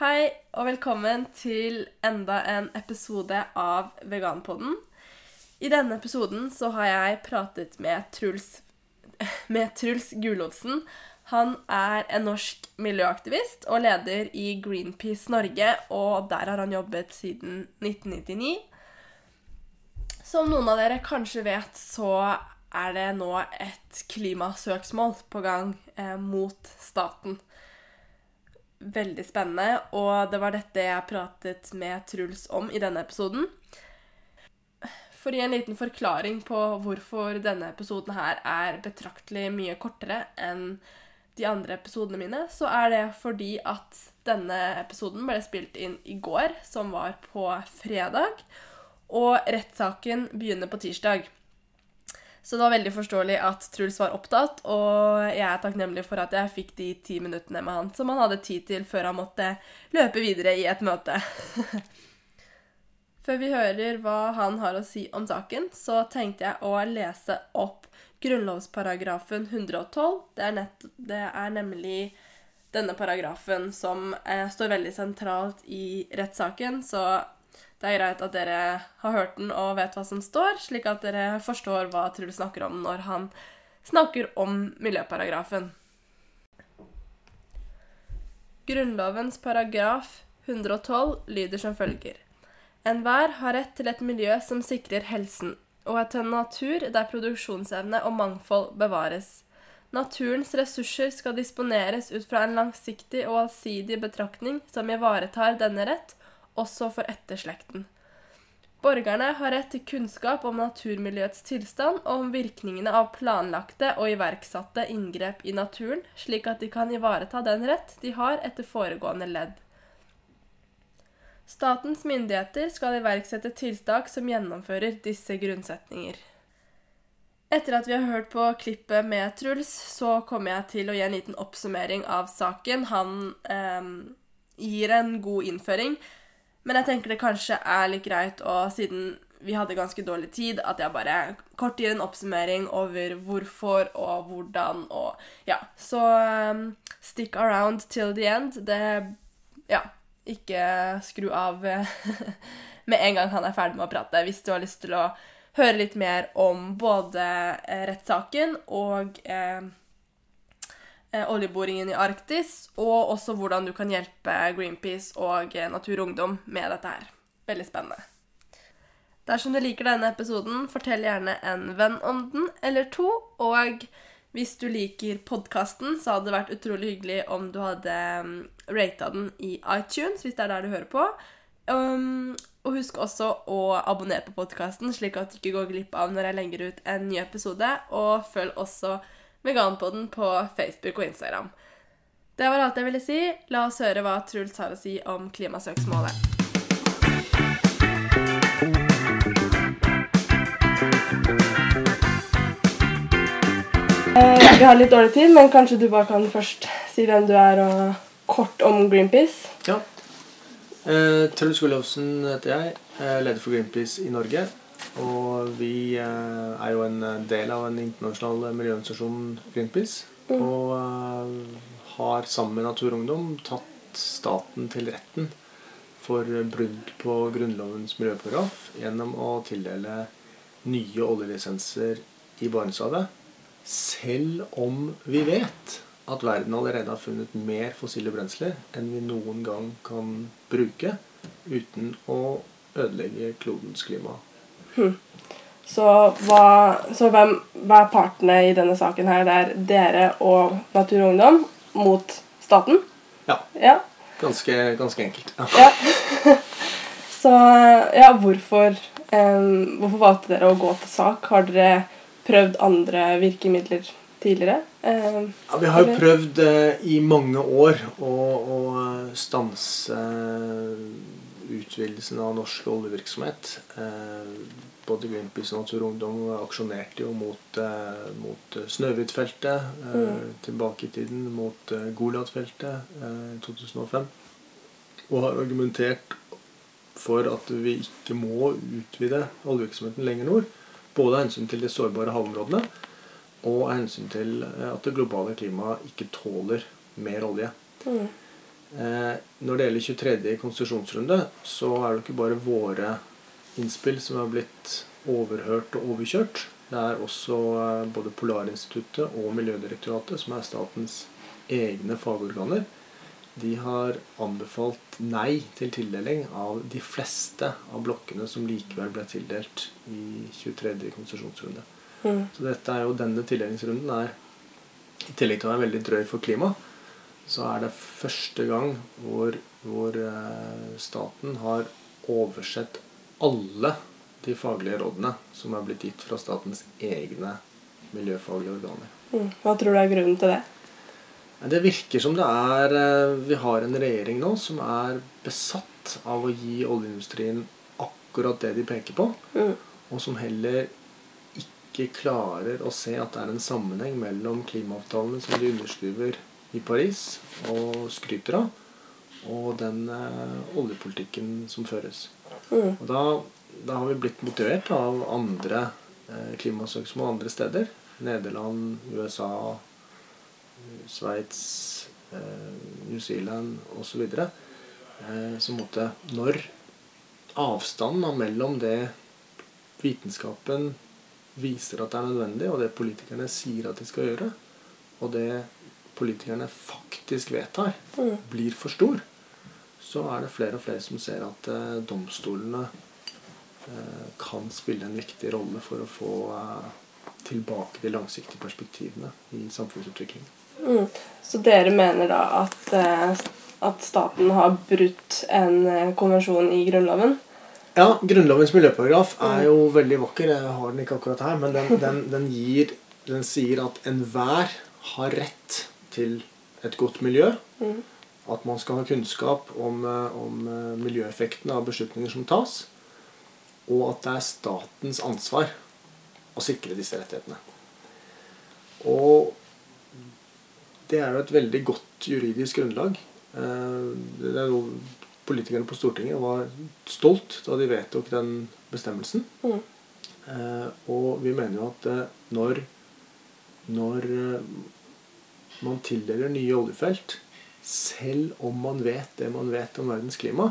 Hei og velkommen til enda en episode av Veganpodden. I denne episoden så har jeg pratet med Truls, med Truls Gulowsen. Han er en norsk miljøaktivist og leder i Greenpeace Norge, og der har han jobbet siden 1999. Som noen av dere kanskje vet, så er det nå et klimasøksmål på gang eh, mot staten. Veldig spennende, og det var dette jeg pratet med Truls om i denne episoden. For å gi en liten forklaring på hvorfor denne episoden her er betraktelig mye kortere enn de andre episodene mine, så er det fordi at denne episoden ble spilt inn i går, som var på fredag, og rettssaken begynner på tirsdag. Så det var veldig forståelig at Truls var opptatt, og jeg er takknemlig for at jeg fikk de ti minuttene med han som han hadde tid til før han måtte løpe videre i et møte. Før vi hører hva han har å si om saken, så tenkte jeg å lese opp grunnlovsparagrafen 112. Det er, nett, det er nemlig denne paragrafen som eh, står veldig sentralt i rettssaken, så det er greit at dere har hørt den og vet hva som står, slik at dere forstår hva Truls snakker om når han snakker om miljøparagrafen. Grunnlovens paragraf 112 lyder som følger. Enhver har rett til et miljø som sikrer helsen, og et natur der produksjonsevne og mangfold bevares. Naturens ressurser skal disponeres ut fra en langsiktig og allsidig betraktning som ivaretar denne rett, også for etterslekten. Borgerne har rett til kunnskap om naturmiljøets tilstand og om virkningene av planlagte og iverksatte inngrep i naturen, slik at de kan ivareta den rett de har etter foregående ledd. Statens myndigheter skal iverksette tiltak som gjennomfører disse grunnsetninger. Etter at vi har hørt på klippet med Truls, så kommer jeg til å gi en liten oppsummering av saken. Han eh, gir en god innføring, men jeg tenker det kanskje er litt greit, og siden vi hadde ganske dårlig tid, at jeg bare kort gir en oppsummering over hvorfor og hvordan og Ja. Så um, stick around till the end. Det Ja. Ikke skru av med en gang han er ferdig med å prate, hvis du har lyst til å høre litt mer om både eh, rettssaken og eh, oljeboringen i Arktis, og også hvordan du kan hjelpe Greenpeace og Natur og Ungdom med dette her. Veldig spennende. Dersom du liker denne episoden, fortell gjerne en venn om den, eller to. Og hvis du liker podkasten, så hadde det vært utrolig hyggelig om du hadde um, rata den i iTunes, hvis det er der du hører på. Um, og husk også å abonnere på podkasten, slik at du ikke går glipp av når jeg legger ut en ny episode. Og følg også Veganpodden på Facebook og Instagram. Det var alt jeg ville si. La oss høre hva Truls har å si om klimasøksmålet. Eh, vi har litt dårlig tid, men kanskje du bare kan først si hvem du er, og kort om Greenpeace? Ja. Eh, Truls Gullofsen heter jeg. Leder for Greenpeace i Norge. Og vi eh, er jo en del av en internasjonal miljøorganisasjon, Greenpeace. Mm. Og har sammen med Natur og Ungdom tatt staten til retten for brudd på Grunnlovens miljøparagraf gjennom å tildele nye oljelisenser i Barentshavet selv om vi vet at verden allerede har funnet mer fossile brensler enn vi noen gang kan bruke uten å ødelegge klodens klima. Så, hva, så hvem, hva, er partene i denne saken her? Det er dere og Natur og Ungdom mot staten? Ja. ja. Ganske, ganske enkelt. Ja. så ja, hvorfor, um, hvorfor valgte dere å gå til sak? Har dere prøvd andre virkemidler tidligere? Um, ja, vi har jo prøvd uh, i mange år å, å stanse uh, utvidelsen av norsk oljevirksomhet. Eh, både Greenpeace og Natur og Ungdom aksjonerte jo mot, eh, mot Snøhvitfeltet eh, mm. tilbake i tiden, mot eh, Goliat-feltet i 2005. Og har argumentert for at vi ikke må utvide oljevirksomheten lenger nord. Både av hensyn til de sårbare havområdene og av hensyn til eh, at det globale klimaet ikke tåler mer olje. Mm. Eh, når det gjelder 23. konsesjonsrunde, så er det ikke bare våre innspill som er blitt overhørt og overkjørt. Det er også eh, både Polarinstituttet og Miljødirektoratet, som er statens egne fagorganer. De har anbefalt nei til tildeling av de fleste av blokkene som likevel ble tildelt i 23. konsesjonsrunde. Mm. Så dette er jo denne tildelingsrunden er I tillegg til å være veldig drøy for klima, så er det første gang hvor, hvor eh, staten har oversett alle de faglige rådene som er blitt gitt fra statens egne miljøfaglige organer. Mm. Hva tror du er grunnen til det? Det virker som det er eh, Vi har en regjering nå som er besatt av å gi oljeindustrien akkurat det de peker på, Mm. og som heller ikke klarer å se at det er en sammenheng mellom klimaavtalene som de underskriver i Paris og skryter av, og den eh, oljepolitikken som føres. Mm. Og da, da har vi blitt motivert av andre eh, klimasøksmål andre steder. Nederland, USA, Sveits, eh, New Zealand osv. Eh, så måtte Når avstanden mellom det vitenskapen viser at det er nødvendig, og det politikerne sier at de skal gjøre, og det politikerne faktisk vedtar, Mm. blir for stor, så er det flere og flere som ser at eh, domstolene eh, kan spille en viktig rolle for å få eh, tilbake de langsiktige perspektivene i samfunnsutviklingen. Mm. Så dere mener da at, at staten har brutt en konvensjon i Grunnloven? Ja, Grunnlovens miljøparagraf er jo veldig vakker. Jeg har den ikke akkurat her, men den, den, den, gir, den sier at enhver har rett til et godt miljø. Mm. At man skal ha kunnskap om, eh, om eh, miljøeffektene av beslutninger som tas. Og at det er statens ansvar å sikre disse rettighetene. Og det er jo et veldig godt juridisk grunnlag. Eh, Det er jo Politikerne på Stortinget var stolt da de vedtok den bestemmelsen. Mm. Og vi mener jo at når, når man tildeler nye oljefelt, selv om man vet det man vet om verdens klima,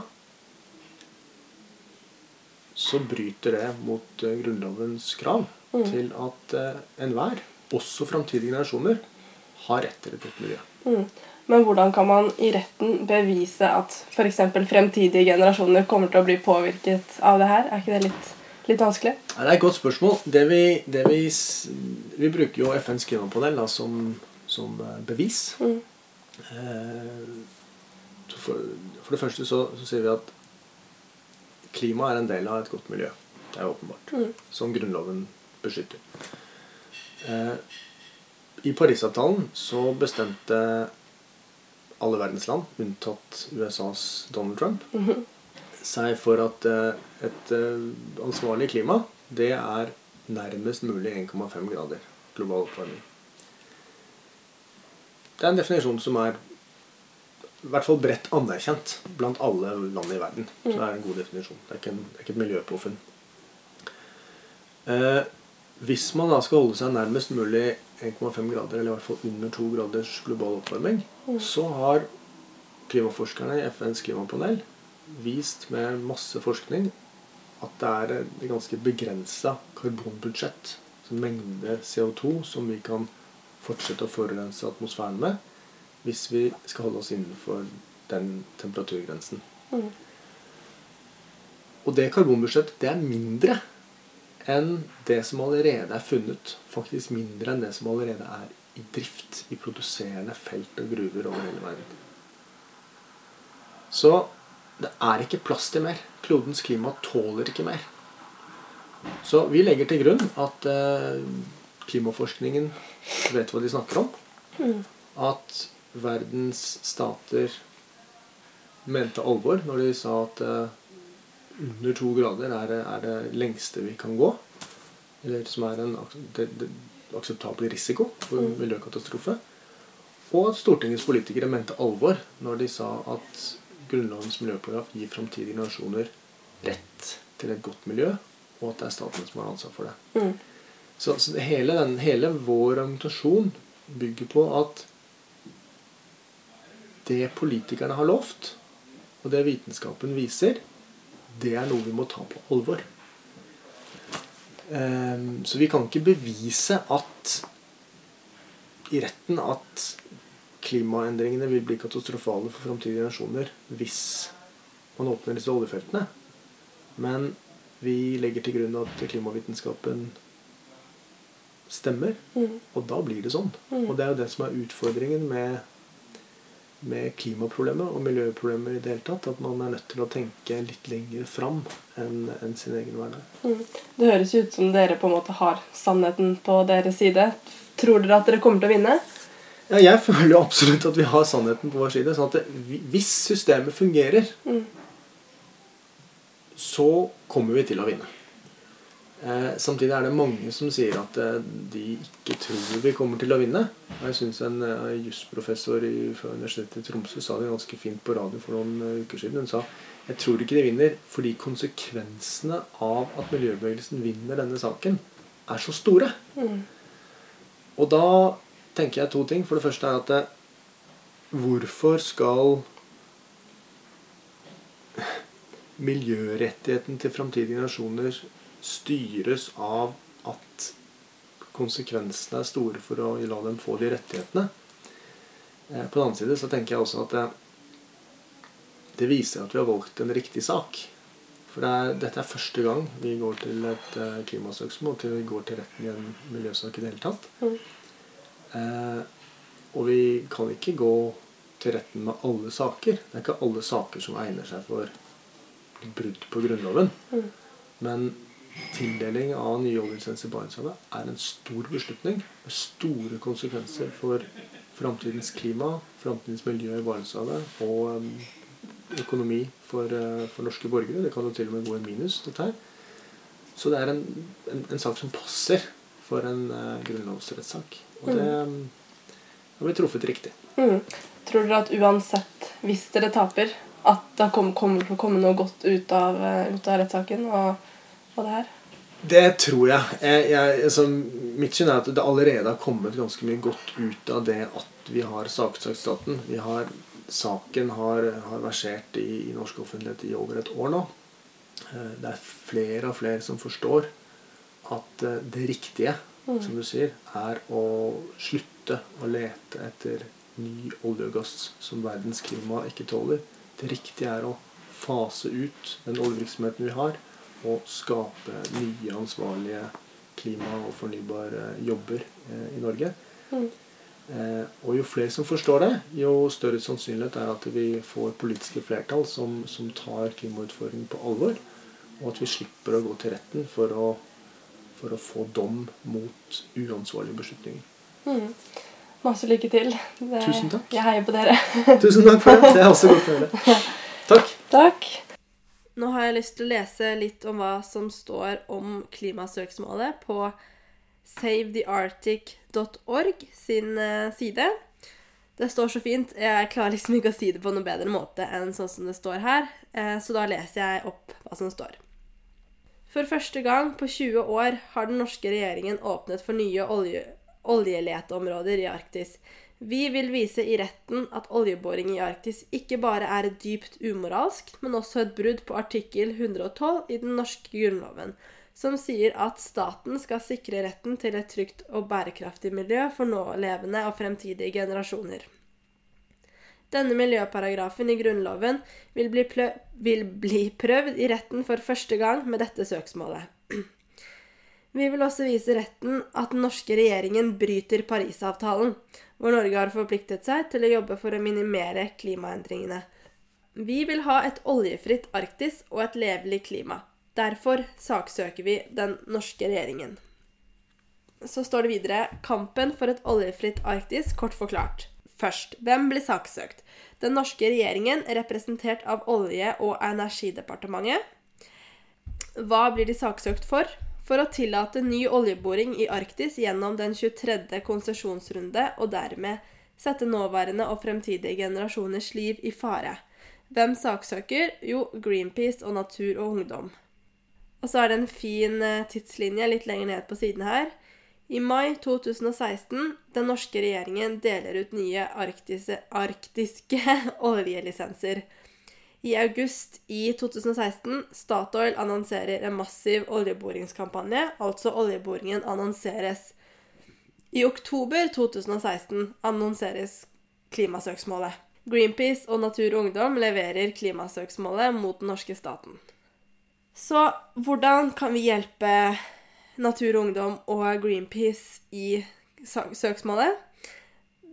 så bryter det mot eh, Grunnlovens krav Mm. til at eh, enhver, også framtidige generasjoner, har rett til et godt miljø. Mm. Men hvordan kan man i retten bevise at f.eks. fremtidige generasjoner kommer til å bli påvirket av det her? Er ikke det litt, litt vanskelig? Nei, Det er et godt spørsmål. Det vi, det vi, vi bruker jo FNs klimapanel da, som, som eh, bevis. Mm. Eh, for, for det første så, så sier vi at klima er en del av et godt miljø. Det er åpenbart. Mm. Som Grunnloven beskytter. Eh, I Parisavtalen så bestemte alle verdens land, unntatt USAs Donald Trump, Mhm. seg for at eh, et eh, ansvarlig klima, det er nærmest mulig 1,5 grader global oppvarming. Det er en definisjon som er i hvert fall bredt anerkjent blant alle land i verden. Så det er en god definisjon. Det er ikke, en, det er ikke et miljøpåfunn. Eh, hvis man da skal holde seg nærmest mulig 1,5 grader, eller i hvert fall under 2 graders global oppvarming, så har klimaforskerne i FNs klimapanel vist med masse forskning at det er et ganske begrensa karbonbudsjett, altså mengde CO2, som vi kan fortsette å forurense atmosfæren med hvis vi skal holde oss innenfor den temperaturgrensen. Mm. Og det karbonbudsjettet, det er mindre enn det som allerede er funnet. Faktisk mindre enn det som allerede er i drift i produserende felt og gruver over hele verden. Så det er ikke plass til mer. Klodens klima tåler ikke mer. Så vi legger til grunn at eh, klimaforskningen vet hva de snakker om. Mm. At verdens stater mente alvor når de sa at eh, under to grader er det, er det lengste vi kan gå. Eller som er en det, det, akseptabel risiko for Mm. miljøkatastrofe. Og at Stortingets politikere mente alvor når de sa at Grunnlovens miljøparagraf gir framtidige generasjoner rett til et godt miljø, og at det er staten som har ansvar for det. Mm. Så, så hele, den, hele vår argumentasjon bygger på at det politikerne har lovt, og det vitenskapen viser, det er noe vi må ta på alvor. Um, så vi kan ikke bevise at i retten at klimaendringene vil bli katastrofale for framtidige generasjoner hvis man åpner disse oljefeltene. Men vi legger til grunn at klimavitenskapen stemmer, Mm. og da blir det sånn. Mm. Og det er jo det som er utfordringen med, med klimaproblemet og miljøproblemet i det hele tatt. At man er nødt til å tenke litt lenger fram enn en sin egen hverdag. Mm. Det høres ut som dere på en måte har sannheten på deres side. Tror dere at dere kommer til å vinne? Ja, jeg føler jo absolutt at vi har sannheten på vår side. sånn at det, Hvis systemet fungerer, Mm. så kommer vi til å vinne. Eh, samtidig er det mange som sier at eh, de ikke tror vi kommer til å vinne. Og jeg syns en eh, jusprofessor fra Universitetet i Tromsø sa det ganske fint på radio for noen eh, uker siden. Hun sa jeg tror ikke de vinner fordi konsekvensene av at miljøbevegelsen vinner denne saken, er så store. Mm. Og da tenker jeg to ting. For det første er at det, hvorfor skal miljørettigheten til framtidige generasjoner styres av at konsekvensene er store for å la dem få de rettighetene? Eh, På den annen side så tenker jeg også at det, det viser at vi har valgt en riktig sak. For det er, dette er første gang vi går til et eh, klimasøksmål, til vi går til retten i en miljøsak i det hele tatt. Mm. Eh, og vi kan ikke gå til retten med alle saker. Det er ikke alle saker som egner seg for brudd på Grunnloven. Mm. Men tildeling av nye oljelisenser i Barentshavet er en stor beslutning med store konsekvenser for framtidens klima, framtidens miljø i Barentshavet og um, økonomi for, uh, for norske borgere. Det kan jo til og med gå i minus, dette her. Så det er en, en, en sak som passer for en uh, grunnlovsrettssak. Og det um, har blitt truffet riktig. Mm. Tror dere at uansett, hvis dere taper, at det kommer til å komme noe godt ut av, eh, ut av rettssaken og, og det her? Det tror jeg. jeg, jeg altså, mitt syn er at det allerede har kommet ganske mye godt ut av det at vi har saksøkt staten. Vi har, saken har, har versert i, i norsk offentlighet i over et år nå. Eh, Det er flere og flere som forstår at eh, det riktige, Mm. som du sier, er å slutte å lete etter ny olje og gass som verdens klima ikke tåler. Det riktige er å fase ut den oljevirksomheten vi har, og skape nye ansvarlige klima- og fornybare jobber eh, i Norge. Mm. Eh, og jo flere som forstår det, jo større sannsynlighet er at vi får politiske flertall som, som tar klimautfordringen på alvor, og at vi slipper å gå til retten for å, for å få dom mot uansvarlige beslutninger. Mm. Masse lykke til. Det, Tusen takk. Jeg heier på dere. Tusen takk for det. Det er også godt å høre. Takk. Takk. Nå har jeg lyst til å lese litt om hva som står om klimasøksmålet på savethearctic.org sin eh, side. Det står så fint. Jeg klarer liksom ikke å si det på noen bedre måte enn sånn som det står her, eh, så da leser jeg opp hva som står. For første gang på 20 år har den norske regjeringen åpnet for nye olje, oljeleteområder i Arktis. Vi vil vise i retten at oljeboring i Arktis ikke bare er dypt umoralsk, men også et brudd på artikkel 112 i den norske grunnloven, som sier at staten skal sikre retten til et trygt og bærekraftig miljø for nålevende og fremtidige generasjoner. Denne miljøparagrafen i Grunnloven vil bli, vil bli prøvd i retten for første gang med dette søksmålet. Vi vil også vise retten at den norske regjeringen bryter Parisavtalen, hvor Norge har forpliktet seg til å jobbe for å minimere klimaendringene. Vi vil ha et oljefritt Arktis og et levelig klima. Derfor saksøker vi den norske regjeringen. Så står det videre 'Kampen for et oljefritt Arktis', kort forklart. Først, hvem blir saksøkt? Den norske regjeringen, representert av Olje- og energidepartementet. Hva blir de saksøkt for? For å tillate ny oljeboring i Arktis gjennom den 23. konsesjonsrunde, og dermed sette nåværende og fremtidige generasjoners liv i fare. Hvem saksøker? Jo, Greenpeace og Natur og Ungdom. Og så er det en fin eh, tidslinje litt lenger ned på siden her. I mai 2016 den norske regjeringen deler ut nye arktiske, arktiske oljelisenser. I august i 2016 Statoil annonserer en massiv oljeboringskampanje, altså oljeboringen annonseres. I oktober 2016 annonseres klimasøksmålet. Greenpeace og Natur og Ungdom leverer klimasøksmålet mot den norske staten. Så hvordan kan vi hjelpe Natur og Ungdom og Greenpeace i søksmålet?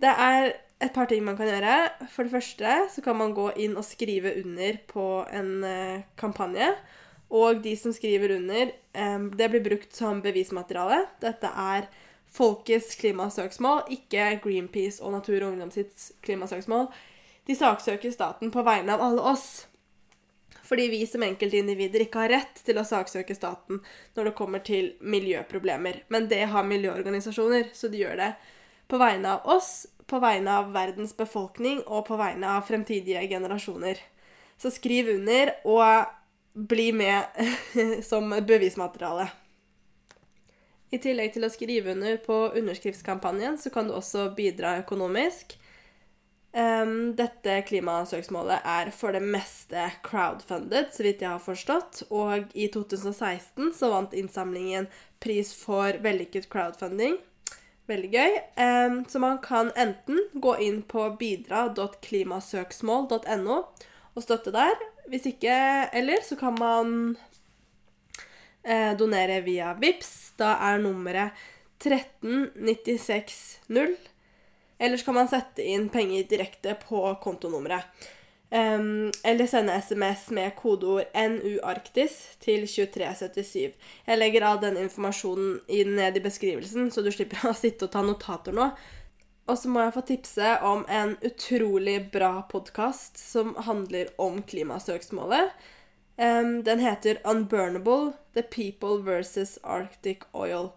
Det er et par ting man kan gjøre. For det første så kan man gå inn og skrive under på en eh, kampanje. Og de som skriver under, eh, det blir brukt som bevismateriale. Dette er folkets klimasøksmål, ikke Greenpeace og Natur og Ungdom sitt klimasøksmål. De saksøker staten på vegne av alle oss. Fordi vi som enkeltindivider ikke har rett til å saksøke staten når det kommer til miljøproblemer. Men det har miljøorganisasjoner, så de gjør det på vegne av oss, på vegne av verdens befolkning og på vegne av fremtidige generasjoner. Så skriv under og bli med som bevismateriale. I tillegg til å skrive under på underskriftskampanjen, så kan du også bidra økonomisk. Dette klimasøksmålet er for det meste crowdfunded, så vidt jeg har forstått. Og i 2016 så vant innsamlingen pris for vellykket crowdfunding. Veldig gøy. Um, så man kan enten gå inn på bidra.klimasøksmål.no og støtte der. Hvis ikke Eller så kan man eh, donere via VIPS. Da er nummeret 13960. Eller så kan man sette inn penger direkte på kontonummeret. Um, eller sende SMS med kodeord NUArktis til 2377. Jeg legger all den informasjonen ned i beskrivelsen, så du slipper å sitte og ta notater nå. Og så må jeg få tipse om en utrolig bra podkast som handler om klimasøksmålet. Um, den heter Unburnable The People versus Arctic Oil.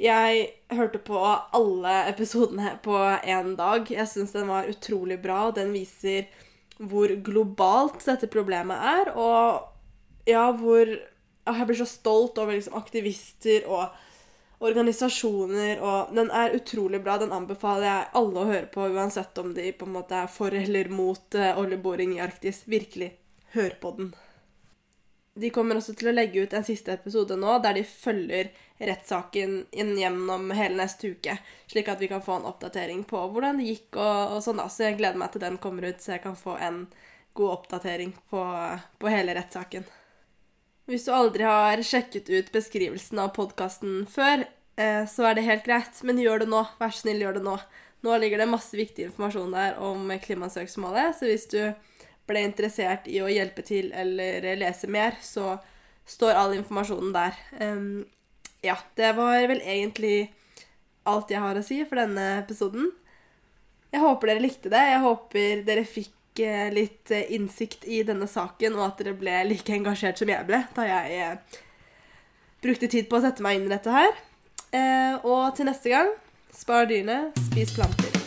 Jeg hørte på alle episodene på én dag. Jeg syns den var utrolig bra. Den viser hvor globalt dette problemet er, og ja, hvor Jeg blir så stolt over liksom, aktivister og organisasjoner, og den er utrolig bra. Den anbefaler jeg alle å høre på, uansett om de på en måte er for eller mot uh, oljeboring i Arktis. Virkelig, hør på den. De kommer også til å legge ut en siste episode nå der de følger rettssaken inn gjennom hele neste uke, slik at vi kan få en oppdatering på hvordan det gikk og, og sånn. da. Så jeg gleder meg til den kommer ut, så jeg kan få en god oppdatering på, på hele rettssaken. Hvis du aldri har sjekket ut beskrivelsen av podkasten før, eh, så er det helt greit, men gjør det nå. Vær så snill, gjør det nå. Nå ligger det masse viktig informasjon der om klimasøksmålet, så hvis du ble interessert i å hjelpe til eller lese mer, så står all informasjonen der. Um, ja, det var vel egentlig alt jeg har å si for denne episoden. Jeg håper dere likte det. Jeg håper dere fikk eh, litt eh, innsikt i denne saken, og at dere ble like engasjert som jeg ble da jeg eh, brukte tid på å sette meg inn i dette her. Og til neste gang spar dyrene, spis planter.